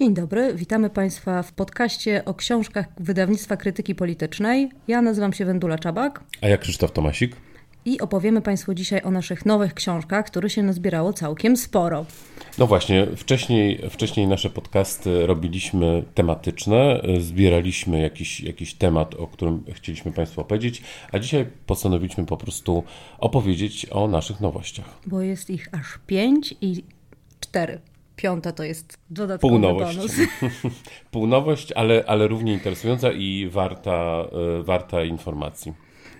Dzień dobry, witamy Państwa w podcaście o książkach wydawnictwa krytyki politycznej. Ja nazywam się Wendula Czabak. A ja Krzysztof Tomasik. I opowiemy Państwu dzisiaj o naszych nowych książkach, które się nazbierało całkiem sporo. No właśnie, wcześniej, wcześniej nasze podcasty robiliśmy tematyczne, zbieraliśmy jakiś, jakiś temat, o którym chcieliśmy Państwu opowiedzieć, a dzisiaj postanowiliśmy po prostu opowiedzieć o naszych nowościach. Bo jest ich aż pięć i cztery piąta to jest dodatkowy Półnowość. bonus. Półnowość, ale, ale równie interesująca i warta, y, warta informacji.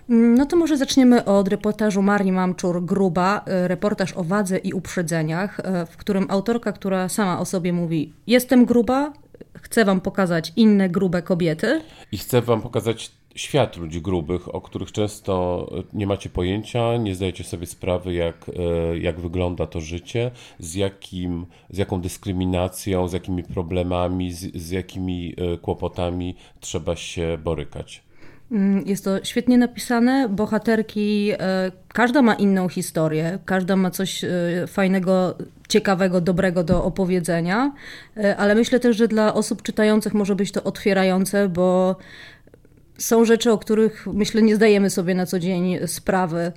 No to może zaczniemy od reportażu Marii Mamczur-Gruba, y, reportaż o wadze i uprzedzeniach, y, w którym autorka, która sama o sobie mówi jestem gruba, chcę wam pokazać inne grube kobiety. I chcę wam pokazać świat ludzi grubych, o których często nie macie pojęcia, nie zdajecie sobie sprawy, jak, e, jak wygląda to życie, z, jakim, z jaką dyskryminacją, z jakimi problemami, z, z jakimi e, kłopotami trzeba się borykać. Mm, jest to świetnie napisane. Bohaterki, e, każda ma inną historię, każda ma coś fajnego, ciekawego, dobrego do opowiedzenia, ale myślę też, że dla osób czytających może być to otwierające, bo są rzeczy, o których myślę nie zdajemy sobie na co dzień sprawy.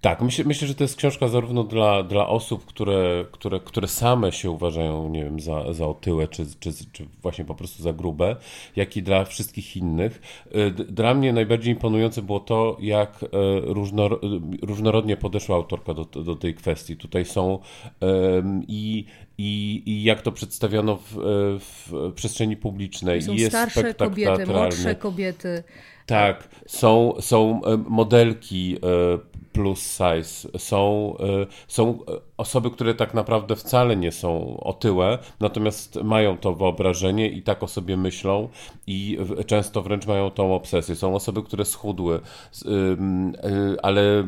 Tak, myślę, myślę, że to jest książka zarówno dla, dla osób, które, które, które same się uważają, nie wiem, za, za otyłe, czy, czy, czy właśnie po prostu za grube, jak i dla wszystkich innych. Y, dla mnie najbardziej imponujące było to, jak y, różnor, różnorodnie podeszła autorka do, do tej kwestii. Tutaj są um, i i, i jak to przedstawiono w, w przestrzeni publicznej. Są jest starsze kobiety, młodsze kobiety. Tak, są, są modelki plus size, są, e, są osoby, które tak naprawdę wcale nie są otyłe, natomiast mają to wyobrażenie i tak o sobie myślą i często wręcz mają tą obsesję. Są osoby, które schudły, ale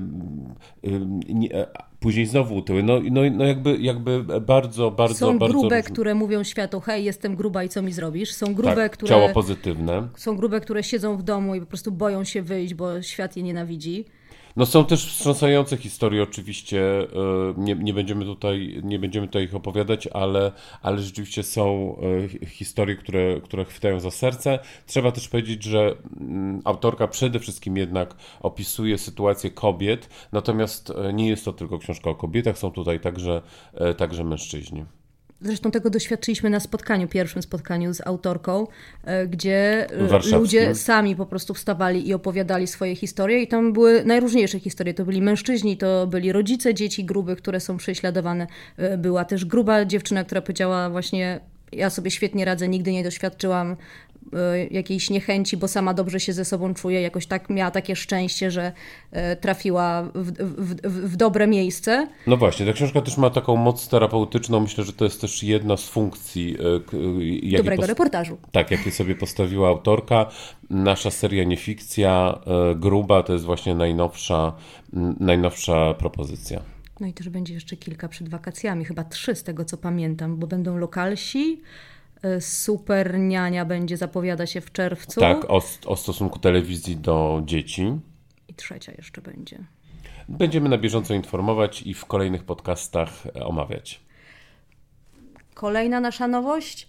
później znowu utyły. No, no, no jakby, jakby bardzo, bardzo, Są bardzo grube, różne. które mówią światu, hej, jestem gruba i co mi zrobisz? Są grube, tak, które... ciało pozytywne. Są grube, które siedzą w domu i po prostu boją się wyjść, bo świat je nienawidzi. No są też wstrząsające historie oczywiście, e, nie, nie, będziemy tutaj, nie będziemy tutaj ich opowiadać, ale, ale rzeczywiście są e, historie, które, które chwytają za serce. Trzeba też powiedzieć, że mm, autorka przede wszystkim jednak opisuje sytuację kobiet, natomiast e, nie jest to tylko książka o kobietach, są tutaj także, także mężczyźni. Zresztą tego doświadczyliśmy na spotkaniu, pierwszym spotkaniu z autorką, e, gdzie e, ludzie sami po prostu wstawali i opowiadali swoje historie i tam były najróżniejsze historie. To byli mężczyźni, to byli rodzice dzieci grubych, które są prześladowane. E, była też gruba dziewczyna, która powiedziała właśnie ja sobie świetnie radzę, nigdy nie doświadczyłam jakiejś niechęci, bo sama dobrze się ze sobą czuje, jakoś tak miała takie szczęście, że e, trafiła w, w, w, dobre miejsce. No właśnie, ta książka też ma taką moc terapeutyczną. Myślę, że to jest też jedna z funkcji e, dobrego reportażu. Tak, jakie sobie postawiła autorka. Nasza seria Niefikcja, Gruba, to jest właśnie najnowsza, najnowsza propozycja. No i też będzie jeszcze kilka przed wakacjami, chyba trzy z tego co pamiętam, bo będą lokalsi, E, super niania będzie zapowiada się w czerwcu. Tak, o, o stosunku telewizji do dzieci. I trzecia jeszcze będzie. Będziemy na bieżąco informować i w kolejnych podcastach omawiać. Kolejna nasza nowość.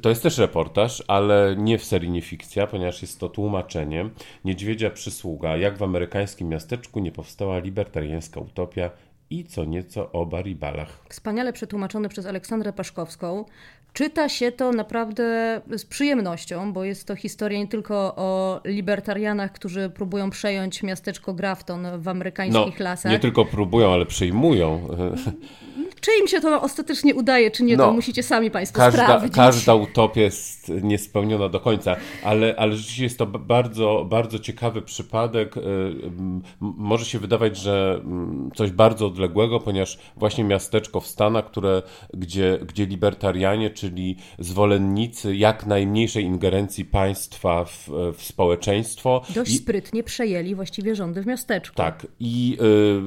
To jest też reportaż, ale nie w serii nie fikcja, ponieważ jest to tłumaczenie Niedźwiedzia Przysługa, jak w amerykańskim miasteczku nie powstała libertariańska utopia i co nieco o baribalach. Wspaniale przetłumaczony przez Aleksandrę Paszkowską. Czyta się to naprawdę z przyjemnością, bo jest to historia nie tylko o libertarianach, którzy próbują przejąć miasteczko Grafton w amerykańskich no, lasach. Nie tylko próbują, ale przejmują. Czy im się to ostatecznie udaje, czy nie, no, to musicie sami Państwo każda, sprawdzić. Każda utopia jest niespełniona do końca, ale, ale rzeczywiście jest to bardzo, bardzo ciekawy przypadek. Y, może się wydawać, że mm, coś bardzo odległego, ponieważ właśnie miasteczko w Stanach, które, gdzie, gdzie libertarianie, czyli zwolennicy jak najmniejszej ingerencji państwa w, w społeczeństwo. Dość i, sprytnie przejęli właściwie rządy w miasteczku. Tak. I, y,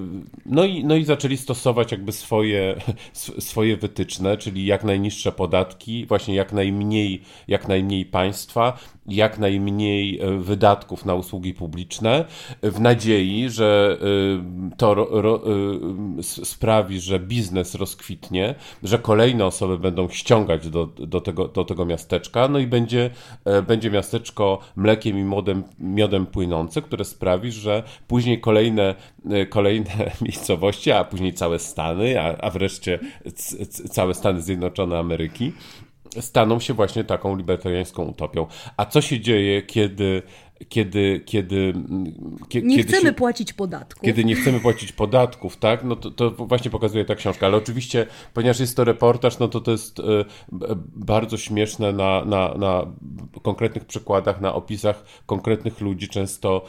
no, i, no i zaczęli stosować jakby swoje swoje wytyczne, czyli jak najniższe podatki, właśnie jak najmniej, jak najmniej państwa, jak najmniej e, wydatków na usługi publiczne, w nadziei, że e, to ro, ro, e, sprawi, że biznes rozkwitnie, że kolejne osoby będą ściągać do, do, tego, do tego miasteczka, no i będzie, będzie miasteczko mlekiem i miodem, miodem płynące, które sprawi, że później kolejne, kolejne miejscowości, a później całe Stany, a, a wreszcie całe Stany Zjednoczone Ameryki staną się właśnie taką libertariańską utopią. A co się dzieje, kiedy kiedy, kiedy, kiedy nie chcemy się, płacić podatków. Kiedy nie chcemy płacić podatków, tak? No to, to, właśnie pokazuje ta książka. Ale oczywiście, ponieważ jest to reportaż, no to to jest y, bardzo śmieszne na, na, na konkretnych przykładach, na opisach konkretnych ludzi, często,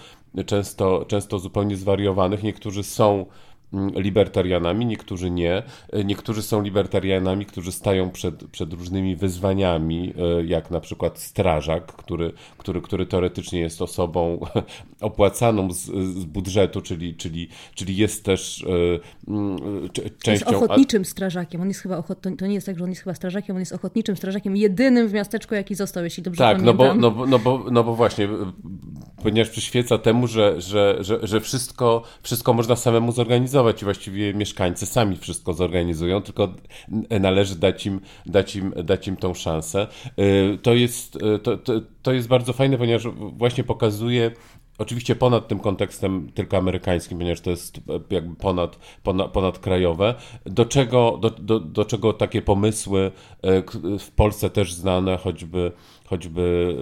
często, często zupełnie zwariowanych. Niektórzy są Mm, libertarianami, niektórzy nie. Niektórzy są libertarianami, którzy stają przed, przed różnymi wyzwaniami, e, jak na przykład strażak, który, który, który teoretycznie jest osobą opłacaną z, z budżetu, czyli, czyli, czyli jest też e, mm, częścią... Jest ochotniczym strażakiem. On jest chyba ochot... to nie jest tak, że on jest chyba strażakiem, on jest ochotniczym strażakiem, jedynym w miasteczku, jaki został, jeśli dobrze tak, pamiętam. Tak, no bo, no, no, bo, no bo właśnie, ponieważ przyświeca temu, że, że, że, że wszystko, wszystko można samemu zorganizować, i właściwie mieszkańcy sami wszystko zorganizują, tylko należy dać im, dać im, dać im tą szansę. Y, to jest, y, to, to, to jest bardzo fajne, ponieważ właśnie pokazuje, Oczywiście ponad tym kontekstem tylko amerykańskim, ponieważ to jest jakby ponad, ponad, ponadkrajowe. Do czego, do, do, do czego takie pomysły y, w Polsce też znane, choćby choćby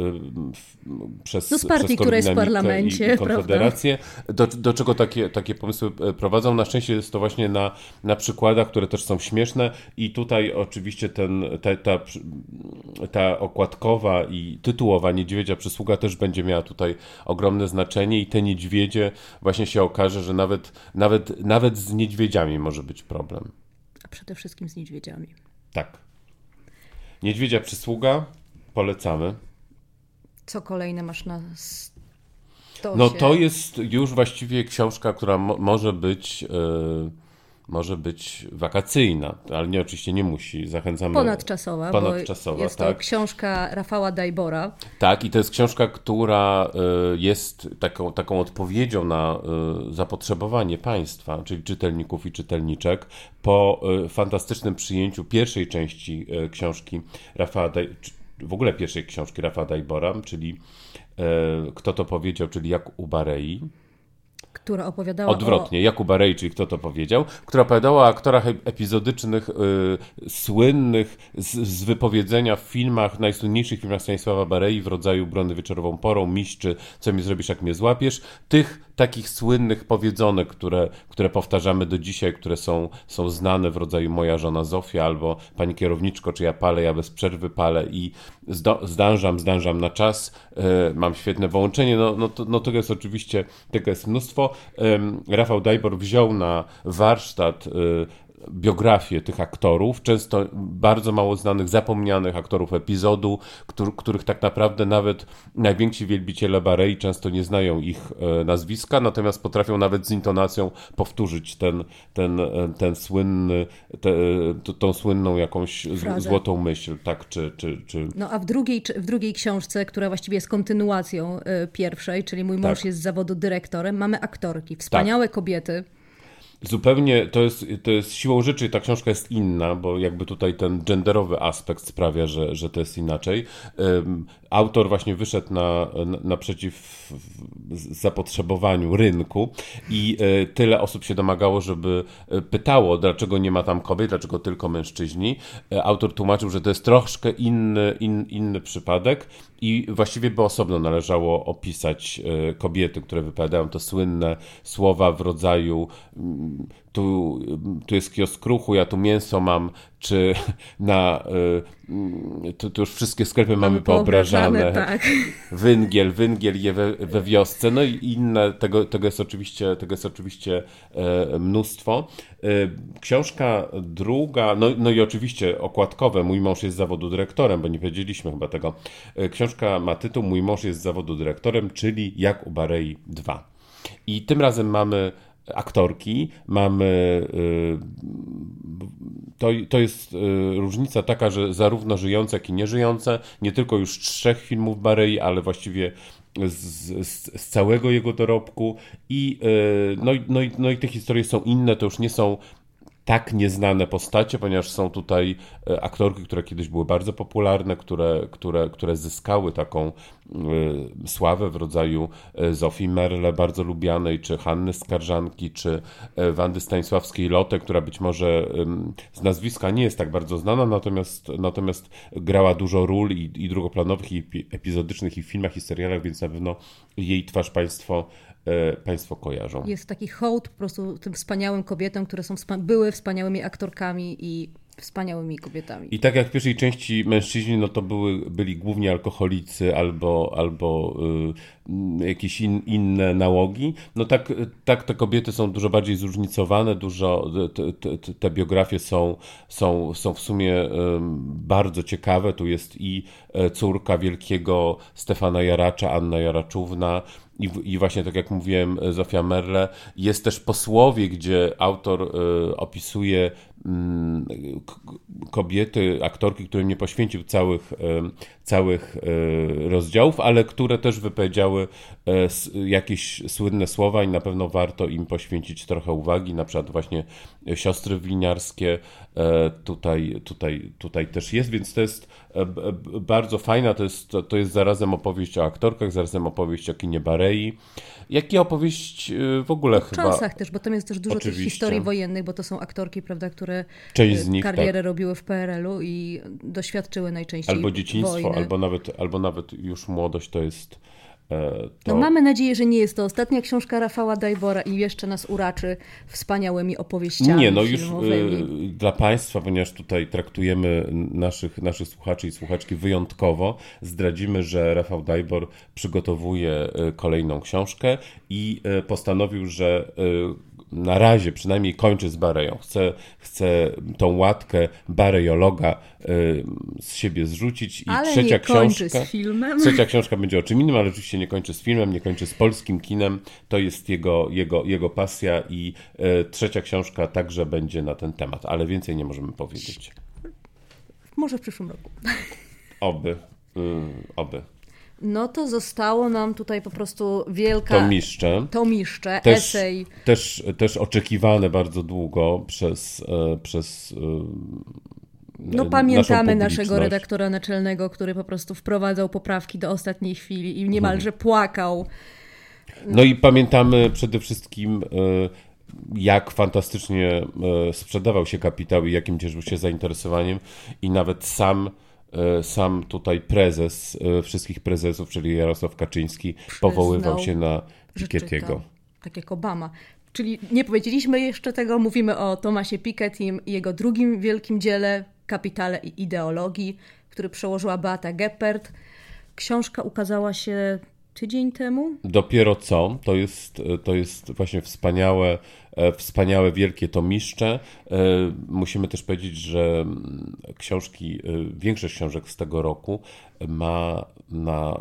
y, przez, no z partii, która jest w parlamencie, i, i Konfederację, do, do czego takie, takie pomysły e, prowadzą. Na szczęście jest to właśnie na, na przykładach, które też są śmieszne i tutaj oczywiście ten, ta, ta, ta okładkowa i tytułowa Niedźwiedzia Przysługa też będzie miała tutaj ogromne znaczenie i te niedźwiedzie właśnie się okaże, że nawet, nawet, nawet z niedźwiedziami może być problem. A przede wszystkim z niedźwiedziami. Tak. Niedźwiedzia Przysługa Polecamy. Co kolejne masz na stosie? No to jest już właściwie książka, która mo może być... Yy może być wakacyjna, ale nie oczywiście nie musi. Zachęcamy. Ponadczasowa. Ponadczasowa, jest tak. to książka Rafała Dajbora. Tak, i to jest książka, która y, jest taką, taką odpowiedzią na y, zapotrzebowanie państwa, czyli czytelników i czytelniczek, po fantastycznym przyjęciu pierwszej części książki Rafała Daj w ogóle pierwszej książki Rafa Dajbora, czyli e, Kto to powiedział, czyli Jak u Barei która opowiadała Odwrotnie, o... Jakuba Rej, czyli kto to powiedział, która opowiadała o aktorach epizodycznych, y, słynnych z, z, wypowiedzenia w filmach, najsłynniejszych filmach Stanisława Barei w rodzaju Brony wieczorową porą, Miś, czy Co mi zrobisz, jak mnie złapiesz. Tych takich słynnych powiedzonek, które, które powtarzamy do dzisiaj, które są, są znane w rodzaju Moja żona Zofia, albo Pani kierowniczko, czy ja palę, ja bez przerwy palę i zdo, zdążam, zdążam na czas, y, mam świetne połączenie, no, no, to, no tego jest oczywiście, tego jest mnóstwo. Rafał Dajbor wziął na warsztat biografię tych aktorów, często bardzo mało znanych, zapomnianych aktorów epizodu, który, których tak naprawdę nawet najwięksi wielbiciele Barei często nie znają ich e, nazwiska, natomiast potrafią nawet z intonacją powtórzyć ten, ten, e, ten słynny, te, tą słynną jakąś Frazę. złotą myśl, tak, czy, czy, czy... No a w drugiej, w drugiej książce, która właściwie jest kontynuacją e, pierwszej, czyli Mój mąż tak. jest z zawodu dyrektorem, mamy aktorki, wspaniałe tak. kobiety, Zupełnie to jest, to jest siłą rzeczy, ta książka jest inna, bo jakby tutaj ten genderowy aspekt sprawia, że, że to jest inaczej. Autor właśnie wyszedł na, naprzeciw zapotrzebowaniu rynku i e, tyle osób się domagało, żeby e, pytało, dlaczego nie ma tam kobiet, dlaczego tylko mężczyźni. E, autor tłumaczył, że to jest troszkę inny, in, inny przypadek i właściwie by osobno należało opisać kobiety, które wypowiadają to słynne słowa w rodzaju mm, tu, tu jest kiosk ruchu, ja tu mięso mam, czy na, y, tu, tu już wszystkie sklepy mamy, mamy poobrażane, tak. węgiel, węgiel je we, we wiosce, no i inne, tego, tego, jest, oczywiście, tego jest oczywiście e, mnóstwo. E, książka druga, no, no i oczywiście okładkowe, mój mąż jest z zawodu dyrektorem, bo nie powiedzieliśmy chyba tego. E, książka ma tytuł Mój mąż jest z zawodu dyrektorem, czyli Jak u Barei 2. I tym razem mamy aktorki, mamy. To, to jest różnica taka, że zarówno żyjące, jak i nieżyjące, nie tylko już trzech filmów Barei, ale właściwie z, z, z, całego jego dorobku i no, no, no i te historie są inne, to już nie są tak nieznane postacie, ponieważ są tutaj e, aktorki, które kiedyś były bardzo popularne, które, które, które zyskały taką y, sławę w rodzaju Zofii Merle, bardzo lubianej, czy Hanny Skarżanki, czy Wandy Stanisławskiej-Lotte, która być może z nazwiska nie jest tak bardzo znana, natomiast, natomiast grała dużo ról i, i drugoplanowych, i epizodycznych, i w filmach, i serialach, więc na pewno jej twarz Państwo E, państwo kojarzą. Jest taki hołd po prostu tym wspaniałym kobietom, które są, były wspaniałymi aktorkami i wspaniałymi kobietami. I tak jak w pierwszej części mężczyźni, no to były, byli głównie alkoholicy albo, albo y, jakieś in, inne nałogi, no tak, tak te kobiety są dużo bardziej zróżnicowane, dużo, te, te, te biografie są, są, są w sumie y, bardzo ciekawe. Tu jest i e, córka wielkiego Stefana Jaracza, Anna Jaraczówna, i, I, właśnie tak jak mówiłem, Zofia Merle, jest też posłowie, gdzie autor y, opisuje Mm, kobiety, aktorki, którym nie poświęcił całych, całych e, rozdziałów, ale które też wypowiedziały e, jakieś słynne słowa i na pewno warto im poświęcić trochę uwagi, na przykład właśnie siostry winiarskie e, tutaj, tutaj, tutaj też jest, więc to jest bardzo fajna, to jest, to jest zarazem opowieść o aktorkach, zarazem opowieść o kinie Barei, jak i opowieść w ogóle o chyba. W czasach też, bo tam jest też dużo Oczywiście. tych historii wojennych, bo to są aktorki, prawda, które które Część z nich, karierę tak. robiły w PRL-u i doświadczyły najczęściej Albo dzieciństwo, wojny. albo nawet, albo nawet już młodość to jest... E, to... No mamy nadzieję, że nie jest to ostatnia książka Rafała Dajbora i jeszcze nas uraczy wspaniałymi opowieściami Nie, no już y, dla Państwa, ponieważ tutaj traktujemy naszych, naszych słuchaczy i słuchaczki wyjątkowo, zdradzimy, że Rafał Dajbor przygotowuje y, kolejną książkę i y, postanowił, że na razie przynajmniej kończy z Bareją. Chcę, chcę tą łatkę barejologa y, z siebie zrzucić i ale trzecia książka. z filmem. Trzecia książka będzie o czym innym, ale oczywiście nie kończy z filmem, nie kończy z polskim kinem. To jest jego, jego, jego pasja i y, trzecia książka także będzie na ten temat, ale więcej nie możemy powiedzieć. Może w przyszłym roku. Oby. Y, oby no to zostało nam tutaj po prostu wielka... Tomiszcze. Tomiszcze, też, esej. Też, też oczekiwane bardzo długo przez, e, przez e, no pamiętamy naszego redaktora naczelnego, który po prostu wprowadzał poprawki do ostatniej chwili i niemalże płakał. No i pamiętamy przede wszystkim e, jak fantastycznie sprzedawał się kapitał i jakim cieszył się zainteresowaniem i nawet sam sam tutaj prezes e, wszystkich prezesów, czyli Jarosław Kaczyński, Przyznał, powoływał się na Piketty'ego. Tak jak Obama. Czyli nie powiedzieliśmy jeszcze tego, mówimy o Tomasie Pikettim i jego drugim wielkim dziele, Kapitale i ideologii, który przełożyła Beata Geppert. Książka ukazała się tydzień temu? Dopiero co. To jest, to jest właśnie wspaniałe, e, wspaniałe wielkie tomiszcze. E, musimy też powiedzieć, że mm, książki, e, większość książek z tego roku ma na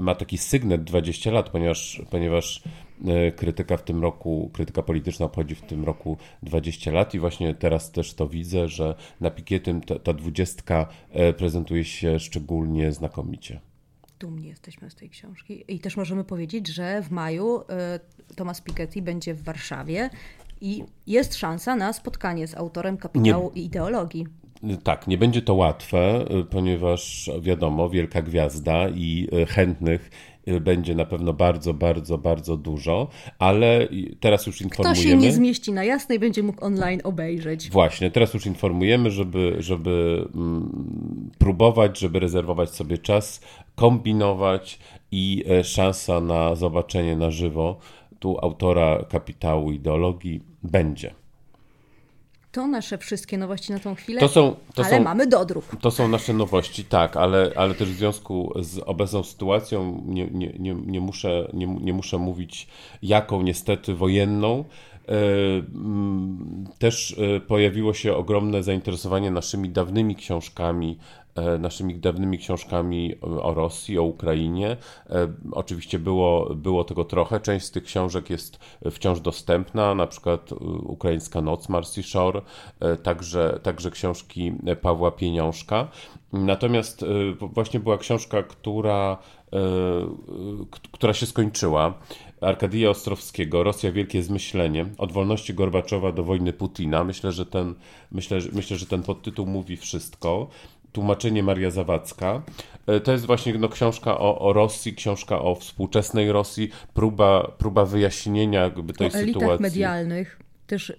ma taki sygnet 20 lat, ponieważ, ponieważ krytyka w tym roku, krytyka polityczna obchodzi w tym roku 20 lat i właśnie teraz też to widzę, że na Pikietym ta, ta dwudziestka prezentuje się szczególnie znakomicie dumni jesteśmy z tej książki. I też możemy powiedzieć, że w maju y, Thomas Piketty będzie w Warszawie i jest szansa na spotkanie z autorem kapitału nie, i ideologii. Tak, nie będzie to łatwe, y, ponieważ wiadomo, wielka gwiazda i y, chętnych będzie na pewno bardzo, bardzo, bardzo dużo, ale teraz już informujemy... Kto się nie zmieści na jasnej, będzie mógł online obejrzeć. Właśnie, teraz już informujemy, żeby, żeby mm, próbować, żeby rezerwować sobie czas, kombinować i e, szansa na zobaczenie na żywo tu autora kapitału ideologii będzie. To nasze wszystkie nowości na tą chwilę, to są, to ale są, mamy dodruk. To są nasze nowości, tak, ale, ale też w związku z obecną sytuacją nie, nie, nie, nie, muszę, nie, nie muszę mówić jaką niestety wojenną, Też pojawiło się ogromne zainteresowanie naszymi dawnymi książkami, E, naszymi dawnymi książkami o Rosji, o Ukrainie. E, oczywiście było, było tego trochę. Część z tych książek jest wciąż dostępna, na przykład e, Ukraińska Noc Marcy Shore, także, także książki Pawła Pieniążka. Natomiast właśnie była książka, która, która się skończyła. Arkadija Ostrowskiego, Rosja Wielkie Zmyślenie, od wolności Gorbaczowa do wojny Putina. Myślę, że ten, myślę, myślę, że ten podtytuł mówi wszystko tłumaczenie Maria Zawadzka. E, to jest właśnie no, książka o, o Rosji, książka o współczesnej Rosji, próba, próba wyjaśnienia jakby tej o sytuacji. medialnych też,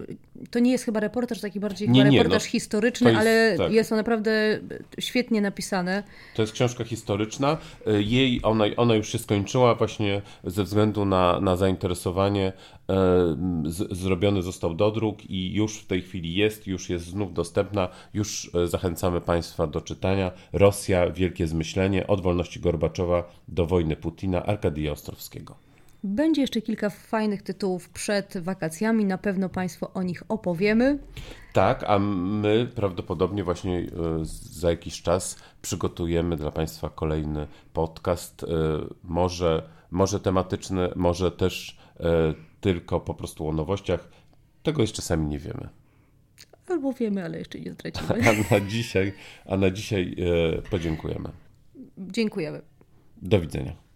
to nie jest chyba reportaż, taki bardziej nie, nie, reportaż no, historyczny, jest, ale tak. jest to naprawdę świetnie napisane. To jest książka historyczna. Jej, ona, ona już się skończyła właśnie ze względu na, na zainteresowanie. E, z, zrobiony został dodruk i już w tej chwili jest, już jest znów dostępna. Już e, zachęcamy Państwa do czytania. Rosja, Wielkie Zmyślenie, od wolności Gorbaczowa do wojny Putina, Arkadija Ostrowskiego. Będzie jeszcze kilka fajnych tytułów przed wakacjami, na pewno Państwu o nich opowiemy. Tak, a my prawdopodobnie właśnie e, za jakiś czas przygotujemy dla Państwa kolejny podcast, e, może, może tematyczny, może też e, tylko po prostu o nowościach. Tego jeszcze sami nie wiemy. Albo wiemy, ale jeszcze nie zdradzimy. A na dzisiaj, a na dzisiaj podziękujemy. Dziękujemy. Do widzenia.